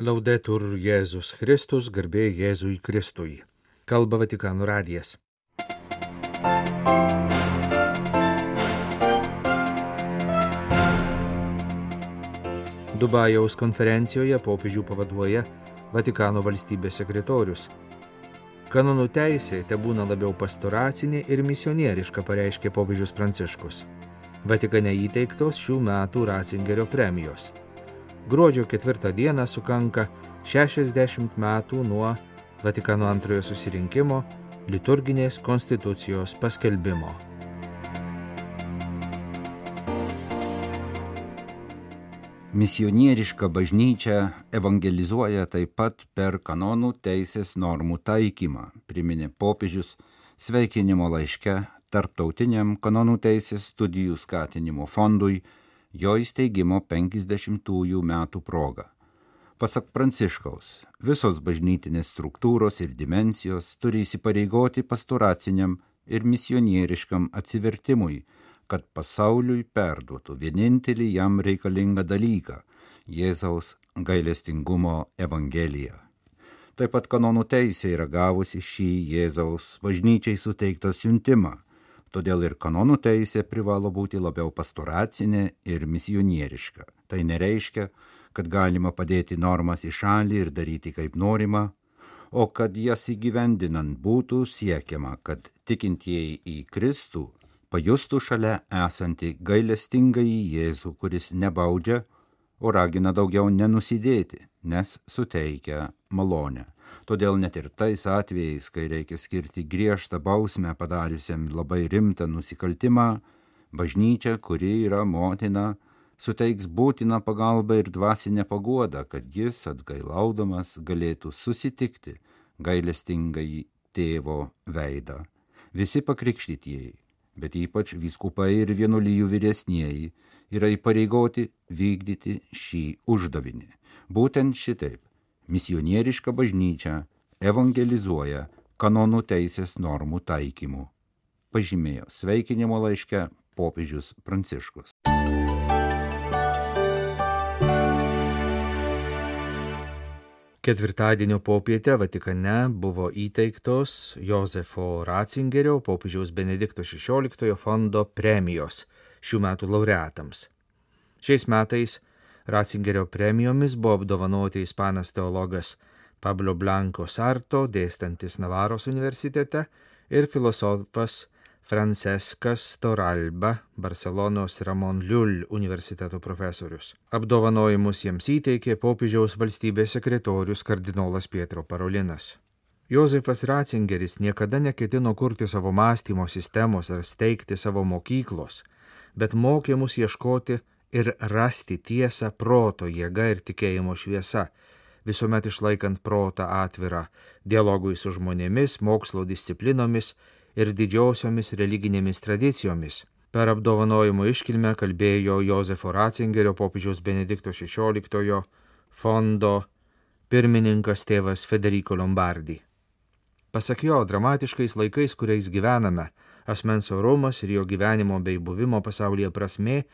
Laudetur Jėzus Kristus, garbė Jėzui Kristui. Kalba Vatikano radijas. Dubajaus konferencijoje popiežių pavaduoja Vatikano valstybės sekretorius. Kanonų teisė te būna labiau pastoracinė ir misionieriška, pareiškė popiežius Pranciškus. Vatikane įteiktos šių metų Ratzingerio premijos. Gruodžio ketvirtą dieną sukanka 60 metų nuo Vatikano antrojo susirinkimo liturginės konstitucijos paskelbimo. Misionieriška bažnyčia evangelizuoja taip pat per kanonų teisės normų taikymą, priminė popiežius sveikinimo laiške Tarptautiniam kanonų teisės studijų skatinimo fondui jo įsteigimo 50-ųjų metų proga. Pasak Pranciškaus, visos bažnytinės struktūros ir dimensijos turi įsipareigoti pastoraciniam ir misionieriškam atsivertimui, kad pasauliui perduotų vienintelį jam reikalingą dalyką - Jėzaus gailestingumo evangeliją. Taip pat kanonų teisė yra gavusi šį Jėzaus bažnyčiai suteiktą siuntimą todėl ir kanonų teisė privalo būti labiau pastoracinė ir misionieriška. Tai nereiškia, kad galima padėti normas į šalį ir daryti kaip norima, o kad jas įgyvendinant būtų siekiama, kad tikintieji į Kristų pajustų šalia esantį gailestingąjį Jėzų, kuris nebaudžia, o ragina daugiau nenusidėti, nes suteikia malonę. Todėl net ir tais atvejais, kai reikia skirti griežtą bausmę padariusiam labai rimtą nusikaltimą, bažnyčia, kuri yra motina, suteiks būtiną pagalbą ir dvasinę paguodą, kad jis atgailaudamas galėtų susitikti gailestingai tėvo veidą. Visi pakrikštytieji, bet ypač vyskupai ir vienuolyjų vyresnieji, yra įpareigoti vykdyti šį uždavinį. Būtent šitaip misionieriška bažnyčia evangelizuoja kanonų teisės normų taikymu, pažymėjo sveikinimo laiške popiežius Pranciškus. Ketvirtadienio popietę Vatikane buvo įteiktos Josefo Ratzingerio popiežiaus Benedikto XVI fondo premijos šių metų laureatams. Šiais metais Ratzingerio premijomis buvo apdovanoti ispanas teologas Pablo Blanco Sarto, dėstantis Navaros universitete, ir filosofas Franceskas Toralba, Barcelonos Ramon Liul universiteto profesorius. Apdovanojimus jiems įteikė popiežiaus valstybės sekretorius kardinolas Pietro Parolinas. Jozefas Ratzingeris niekada neketino kurti savo mąstymo sistemos ar steigti savo mokyklos, bet mokė mus ieškoti ir rasti tiesą proto jėga ir tikėjimo šviesa, visuomet išlaikant protą atvirą dialogui su žmonėmis, mokslo disciplinomis ir didžiosiomis religinėmis tradicijomis. Per apdovanojimo iškilmę kalbėjo Josefo Ratzingerio popiežiaus Benedikto XVI fondo pirmininkas tėvas Federico Lombardi. Pasak jo, dramatiškais laikais, kuriais gyvename, asmens orumas ir jo gyvenimo bei buvimo pasaulyje prasme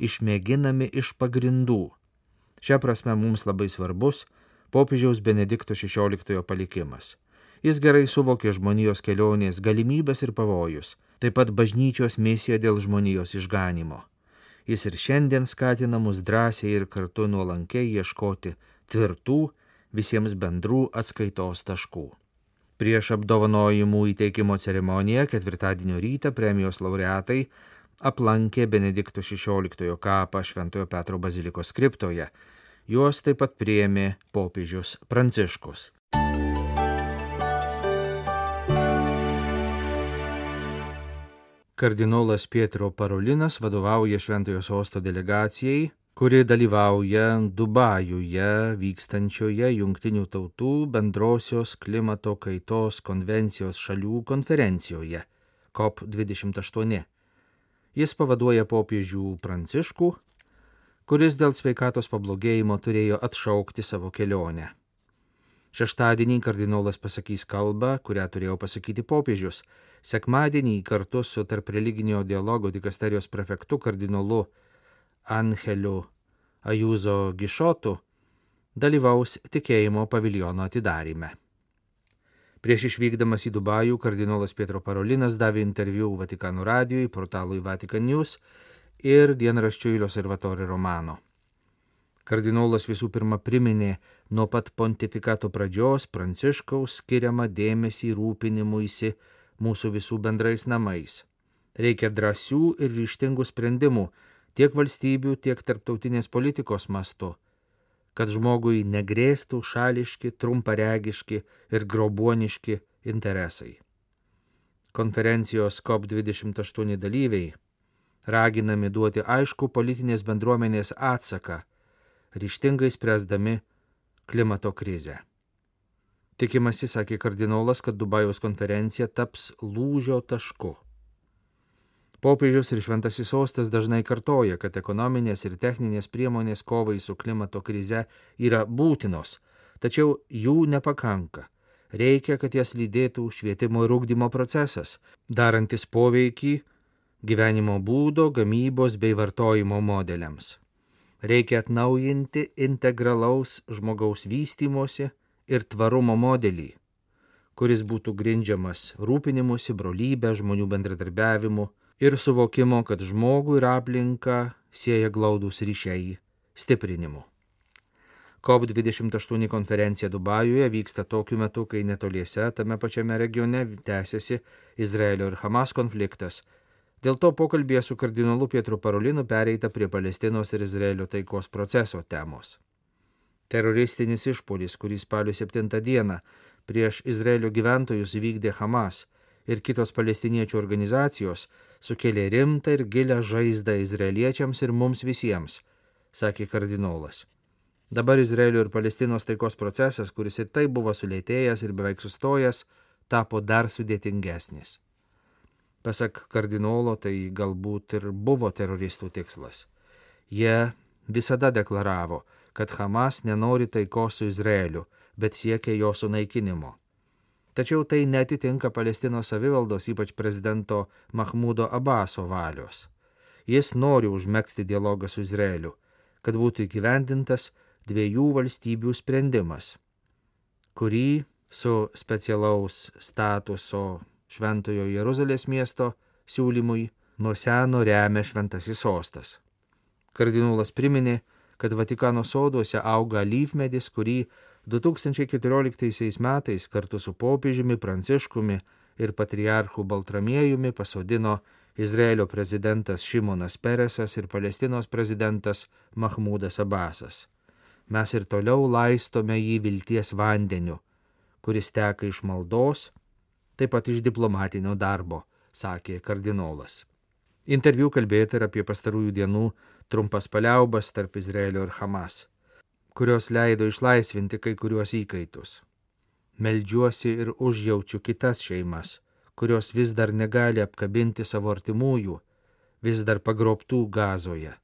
išmėginami iš pagrindų. Šia prasme mums labai svarbus popiežiaus Benedikto XVI palikimas. Jis gerai suvokė žmonijos kelionės galimybės ir pavojus, taip pat bažnyčios misiją dėl žmonijos išganimo. Jis ir šiandien skatina mus drąsiai ir kartu nuolankiai ieškoti tvirtų, visiems bendrų atskaitos taškų. Prieš apdovanojimų įteikimo ceremoniją ketvirtadienio rytą premijos laureatai aplankė Benedikto XVI kapą Šventojo Petro bazilikos skriptoje. Juos taip pat priėmė popiežius Pranciškus. Kardinolas Pietro Parolinas vadovauja Šventojo sosto delegacijai, kuri dalyvauja Dubajuje vykstančioje Junktinių tautų bendrosios klimato kaitos konvencijos šalių konferencijoje COP28. Jis pavaduoja popiežių Pranciškų, kuris dėl sveikatos pablogėjimo turėjo atšaukti savo kelionę. Šeštadienį kardinolas pasakys kalbą, kurią turėjo pasakyti popiežius. Sekmadienį kartu su tarp religinio dialogo dikasterijos prefektu kardinolu Angeliu Ajuzo Gišotu dalyvaus tikėjimo paviljono atidaryme. Prieš išvykdamas į Dubajų kardinolas Pietro Parolinas davė interviu Vatikano radijui, portalui Vatican News ir dienraščiui L'Osservatore Romano. Kardinolas visų pirma priminė nuo pat pontifikato pradžios Pranciškaus skiriamą dėmesį rūpinimuisi mūsų visų bendrais namais. Reikia drąsių ir ryštingų sprendimų tiek valstybių, tiek tarptautinės politikos mastu, kad žmogui negrėstų šališki, trumparegiški ir grobuoniški interesai. Konferencijos COP28 dalyviai raginami duoti aišku politinės bendruomenės atsaką, ryštingai spręsdami klimato krizę. Tikimasi, sakė kardinolas, kad Dubajaus konferencija taps lūžio tašku. Popiežius ir Šventasis Sostas dažnai kartoja, kad ekonominės ir techninės priemonės kovai su klimato krize yra būtinos, tačiau jų nepakanka. Reikia, kad jas lydėtų švietimo ir ūkdymo procesas, darantis poveikį gyvenimo būdo, gamybos bei vartojimo modeliams. Reikia atnaujinti integralaus žmogaus vystymosi ir tvarumo modelį, kuris būtų grindžiamas rūpinimusi, brolybė, žmonių bendradarbiavimu ir suvokimo, kad žmogų ir aplinką sieja glaudus ryšiai stiprinimu. COP28 konferencija Dubajuje vyksta tokiu metu, kai netoliese tame pačiame regione tęsiasi Izraelio ir Hamas konfliktas Dėl to pokalbėje su kardinolu Pietru Parolinu pereita prie Palestinos ir Izraelio taikos proceso temos. Teroristinis išpolis, kurį spalio 7 dieną prieš Izraelio gyventojus vykdė Hamas ir kitos palestiniečių organizacijos, sukėlė rimtą ir gilę žaizdą izraeliečiams ir mums visiems, sakė kardinolas. Dabar Izraelio ir Palestinos taikos procesas, kuris ir taip buvo sulėtėjęs ir beveik sustojęs, tapo dar sudėtingesnis. Pasak kardinolo, tai galbūt ir buvo teroristų tikslas. Jie visada deklaravo, kad Hamas nenori taikos su Izraeliu, bet siekia jo sunaikinimo. Tačiau tai netitinka Palestinos savivaldos, ypač prezidento Mahmudo Abaso valios. Jis nori užmėgsti dialogą su Izraeliu, kad būtų įgyvendintas dviejų valstybių sprendimas, kurį su specialaus statuso Šventojo Jeruzalės miesto siūlymui nuo seno remia Šventasis sostas. Kardinolas priminė, kad Vatikano soduose auga lyfmedis, kurį 2014 metais kartu su popiežiumi Pranciškumi ir patriarchu Baltramiejumi pasodino Izraelio prezidentas Šimonas Peresas ir Palestinos prezidentas Mahmudas Abasas. Mes ir toliau laistome jį vilties vandeniu, kuris teka iš maldos, taip pat iš diplomatinio darbo, sakė kardinolas. Interviu kalbėta ir apie pastarųjų dienų trumpas paliaubas tarp Izraelio ir Hamas, kurios leido išlaisvinti kai kuriuos įkaitus. Meldžiuosi ir užjaučiu kitas šeimas, kurios vis dar negali apkabinti savo artimųjų, vis dar pagrobtų gazoje.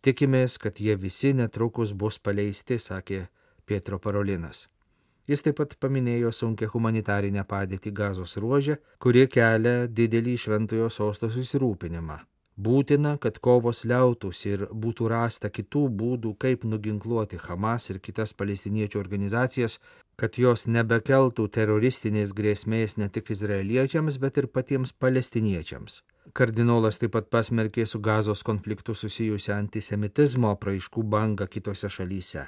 Tikimės, kad jie visi netrukus bus paleisti, sakė Pietro Parolinas. Jis taip pat paminėjo sunkę humanitarinę padėtį gazos ruožę, kurie kelia didelį šventojo sosto susirūpinimą. Būtina, kad kovos liautųsi ir būtų rasta kitų būdų, kaip nuginkluoti Hamas ir kitas palestiniečių organizacijas, kad jos nebekeltų teroristinės grėsmės ne tik izraeliečiams, bet ir patiems palestiniečiams. Kardinolas taip pat pasmerkė su gazos konfliktu susijusią antisemitizmo apraiškų bangą kitose šalyse.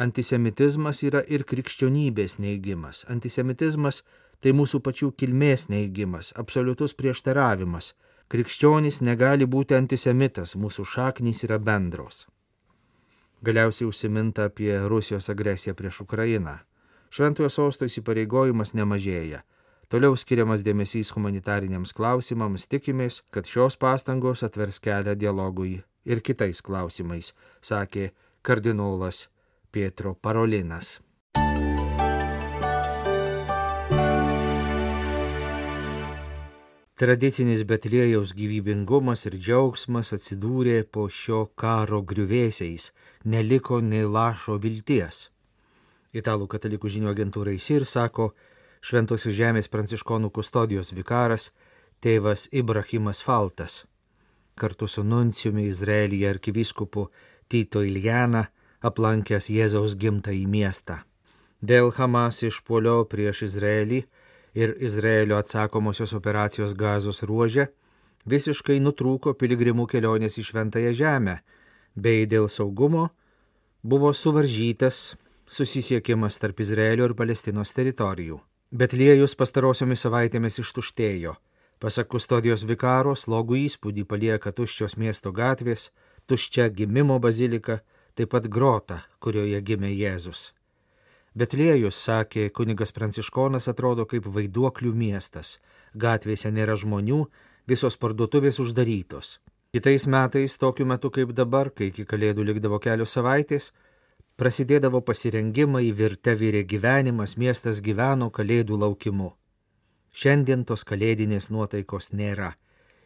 Antisemitizmas yra ir krikščionybės neigimas. Antisemitizmas tai mūsų pačių kilmės neigimas, absoliutus prieštaravimas. Krikščionys negali būti antisemitas, mūsų šaknys yra bendros. Galiausiai užsiminta apie Rusijos agresiją prieš Ukrainą. Šventojo sosto įsipareigojimas nemažėja. Toliau skiriamas dėmesys humanitariniams klausimams, tikimės, kad šios pastangos atvers kelią dialogui ir kitais klausimais, sakė kardinolas Pietro Parolinas. Tradicinis Betlėjaus gyvybingumas ir džiaugsmas atsidūrė po šio karo griuvėsiais, neliko nei lašo vilties. Italų katalikų žinių agentūrai SIR sako Šventosios žemės pranciškonų kustodijos vikaras tėvas Ibrahimas Faltas. Kartu su nunciumi Izraelyje arkivyskupu Tito Iljana aplankęs Jėzaus gimtąjį miestą. Dėl Hamas išpolio prieš Izraelį ir Izraelio atsakomosios operacijos gazos ruožė visiškai nutrūko piligrimų kelionės į Šventąją Žemę, bei dėl saugumo buvo suvaržytas susisiekimas tarp Izraelio ir Palestinos teritorijų. Bet liejus pastarosiomis savaitėmis ištuštėjo. Pasak kustodijos vikaro, slogų įspūdį palieka tuščios miesto gatvės, tuščia gimimo bazilika, taip pat grota, kurioje gimė Jėzus. Bet liejus, sakė kunigas Pranciškonas, atrodo kaip vaiduoklių miestas. Gatvėse nėra žmonių, visos parduotuvės uždarytos. Kitais metais, tokiu metu kaip dabar, kai iki kalėdų likdavo kelios savaitės, prasidėdavo pasirengimai, virte vyrė gyvenimas, miestas gyveno kalėdų laukimu. Šiandien tos kalėdinės nuotaikos nėra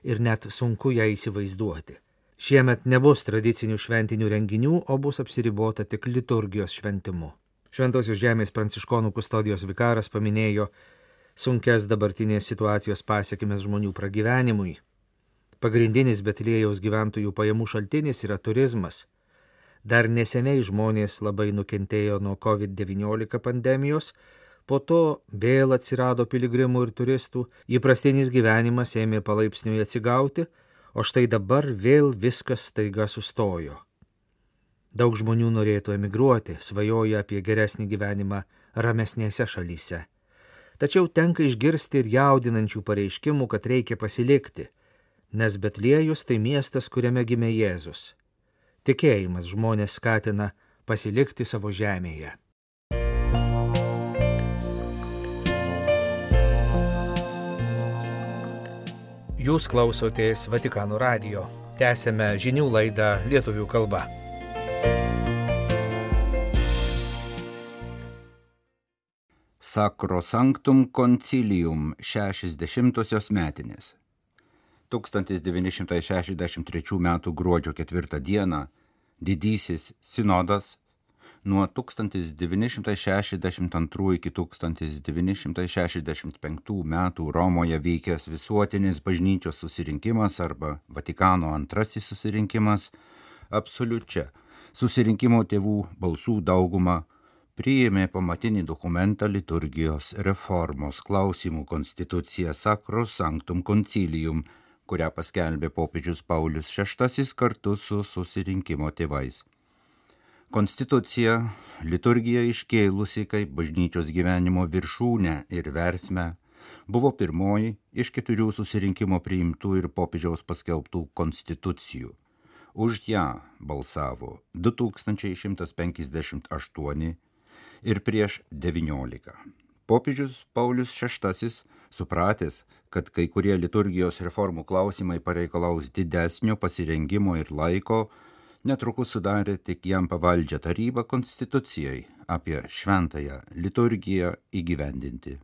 ir net sunku ją įsivaizduoti. Šiemet nebus tradicinių šventinių renginių, o bus apsiribota tik liturgijos šventimu. Šventosios žemės pranciškonų kustodijos vikaras paminėjo sunkes dabartinės situacijos pasiekimės žmonių pragyvenimui. Pagrindinis Betlėjaus gyventojų pajamų šaltinis yra turizmas. Dar neseniai žmonės labai nukentėjo nuo COVID-19 pandemijos, po to vėl atsirado piligrimų ir turistų, įprastinis gyvenimas ėmė palaipsniui atsigauti, o štai dabar vėl viskas staiga sustojo. Daug žmonių norėtų emigruoti, svajoja apie geresnį gyvenimą ramesnėse šalyse. Tačiau tenka išgirsti ir jaudinančių pareiškimų, kad reikia pasilikti, nes Betliejus tai miestas, kuriame gimė Jėzus. Tikėjimas žmonės skatina pasilikti savo žemėje. Jūs klausotės Vatikano radio. Tęsėme žinių laidą lietuvių kalba. Sacrosanctum Concilium 60-osios metinės. 1963 m. gruodžio 4 d. didysis sinodas nuo 1962 iki 1965 metų Romoje vykęs visuotinis bažnyčios susirinkimas arba Vatikano antrasis susirinkimas absoliučia susirinkimo tėvų balsų daugumą priėmė pamatinį dokumentą liturgijos reformos klausimų konstituciją Sacro Sanctum Concilium kurią paskelbė popiežius Paulius VI kartu su susirinkimo tėvais. Konstitucija liturgija iškėlusi kaip bažnyčios gyvenimo viršūnę ir versmę buvo pirmoji iš keturių susirinkimo priimtų ir popiežiaus paskelbtų konstitucijų. Už ją balsavo 2158 ir prieš 19. Popiežius Paulius VI supratęs, kad kai kurie liturgijos reformų klausimai pareikalaus didesnio pasirengimo ir laiko, netrukus sudarė tik jam pavaldžią tarybą konstitucijai apie šventąją liturgiją įgyvendinti.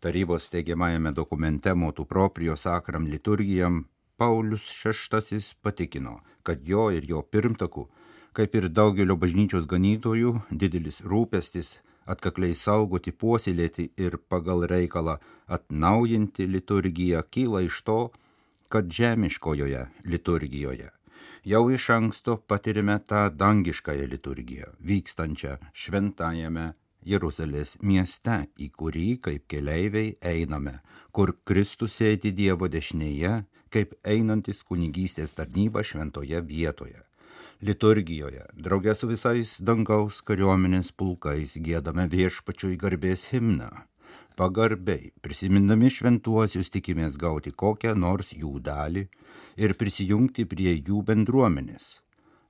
Tarybos teigiamajame dokumente motų proprio sakram liturgijam Paulius VI patikino, kad jo ir jo pirmtakų, kaip ir daugelio bažnyčios ganytojų, didelis rūpestis atkakliai saugoti, puoselėti ir pagal reikalą atnaujinti liturgiją kyla iš to, kad žemiškojoje liturgijoje jau iš anksto patirime tą dangiškąją liturgiją, vykstančią šventajame Jeruzalės mieste, į kurį kaip keleiviai einame, kur Kristus sėdi Dievo dešinėje, kaip einantis kunigystės tarnyba šventoje vietoje liturgijoje, draugė su visais dangaus kariuomenės pulkais gėdame viešpačiui garbės himną. Pagarbiai, prisimindami šventuosius, tikimės gauti kokią nors jų dalį ir prisijungti prie jų bendruomenės.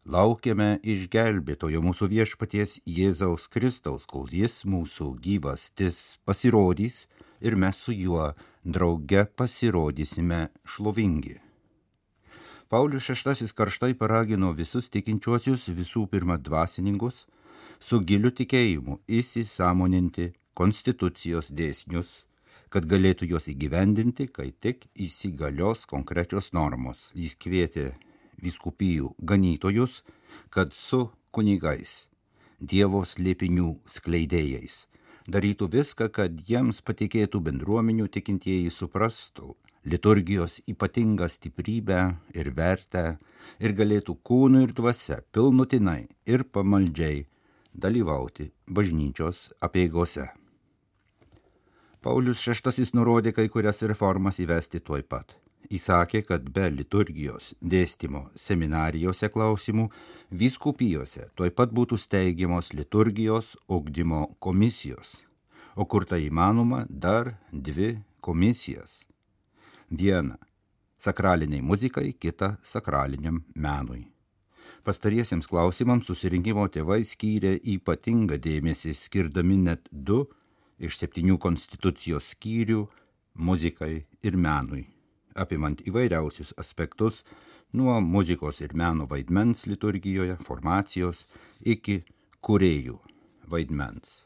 Laukiame išgelbėtojo mūsų viešpaties Jėzaus Kristaus, kol jis mūsų gyvastis pasirodys ir mes su juo drauge pasirodysime šlovingi. Paulius VI karštai paragino visus tikinčiuosius, visų pirma dvasininkus, su giliu tikėjimu įsisamoninti konstitucijos dėsnius, kad galėtų juos įgyvendinti, kai tik įsigalios konkrečios normos. Jis kvietė viskupijų ganytojus, kad su kunigais, Dievo slėpinių skleidėjais, darytų viską, kad jiems patikėtų bendruomenių tikintieji suprastų liturgijos ypatingą stiprybę ir vertę ir galėtų kūnu ir dvasia pilnutinai ir pamaldžiai dalyvauti bažnyčios apieigose. Paulius VI nurodė kai kurias reformas įvesti tuoj pat. Įsakė, kad be liturgijos dėstymo seminarijose klausimų vyskupijose tuoj pat būtų steigiamos liturgijos ugdymo komisijos, o kur tai įmanoma dar dvi komisijas. Viena sakraliniai muzikai, kita sakraliniam menui. Pastariesiems klausimams susirinkimo tėvai skyrė ypatingą dėmesį, skirdami net du iš septynių konstitucijos skyrių muzikai ir menui, apimant įvairiausius aspektus nuo muzikos ir meno vaidmens liturgijoje, formacijos iki kuriejų vaidmens.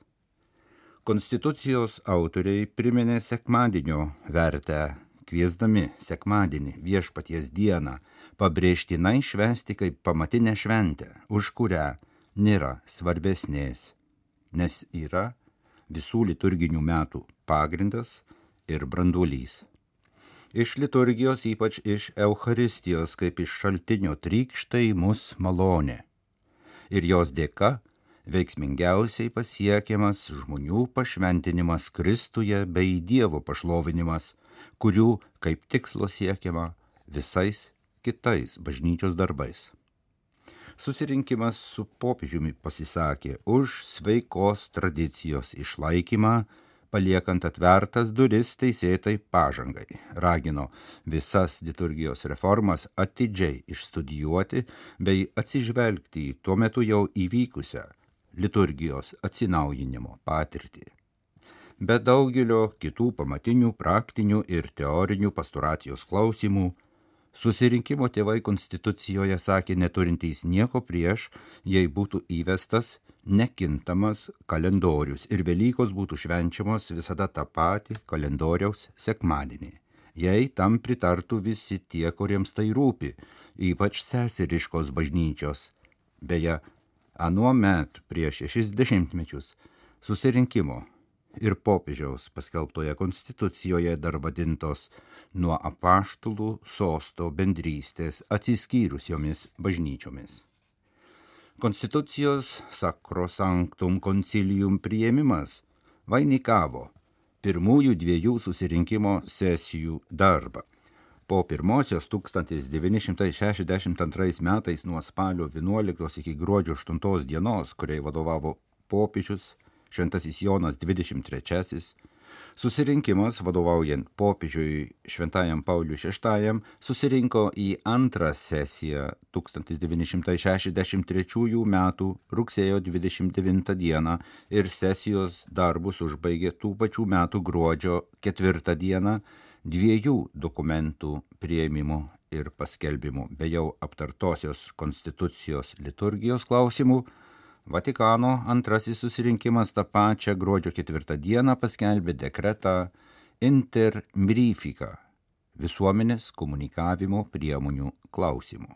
Konstitucijos autoriai priminė sekmadienio vertę, kviesdami sekmadienį viešpaties dieną pabrėžtinai švesti kaip pamatinę šventę, už kurią nėra svarbesnės, nes yra visų liturginių metų pagrindas ir branduolys. Iš liturgijos, ypač iš Eucharistijos, kaip iš šaltinio trykštai mus malonė. Ir jos dėka veiksmingiausiai pasiekiamas žmonių pašventinimas Kristuje bei Dievo pašlovinimas, kurių kaip tikslo siekiama visais kitais bažnyčios darbais susirinkimas su popiežiumi pasisakė už sveikos tradicijos išlaikymą, paliekant atvertas duris teisėtai pažangai. Ragino visas liturgijos reformas atidžiai išstudijuoti bei atsižvelgti į tuo metu jau įvykusią liturgijos atsinaujinimo patirtį. Be daugelio kitų pamatinių praktinių ir teorinių pastoracijos klausimų, Susirinkimo tėvai konstitucijoje sakė neturintys nieko prieš, jei būtų įvestas nekintamas kalendorius ir Velykos būtų švenčiamos visada tą patį kalendoriaus sekmadienį. Jei tam pritartų visi tie, kuriems tai rūpi, ypač seseriškos bažnyčios. Beje, anuo met prieš šešis dešimtmečius susirinkimo ir popiežiaus paskelbtoje konstitucijoje dar vadintos nuo apaštulų sosto bendrystės atsiskyrusiomis bažnyčiomis. Konstitucijos Sacrosanctum Concilium prieimimas vainikavo pirmųjų dviejų susirinkimo sesijų darbą. Po pirmosios 1962 metais nuo spalio 11 iki gruodžio 8 dienos, kuriai vadovavo popiežius Šventasis Jonas 23, susirinkimas vadovaujant popiežiui Šventajam Pauliui VI susirinko į antrą sesiją 1963 m. rugsėjo 29 d. ir sesijos darbus užbaigė tų pačių metų gruodžio 4 d. dviejų dokumentų prieimimu ir paskelbimu, be jau aptartosios konstitucijos liturgijos klausimų Vatikano antrasis susirinkimas tą pačią gruodžio ketvirtą dieną paskelbė dekretą Inter Mirifica visuomenės komunikavimo priemonių klausimų.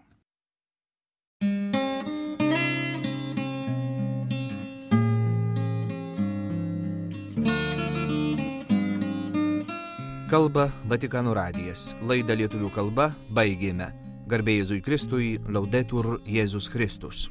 Kalba Vatikano radijas. Laidą lietuvių kalba baigėme. Garbėjai Jėzui Kristui, laudetur Jėzus Kristus.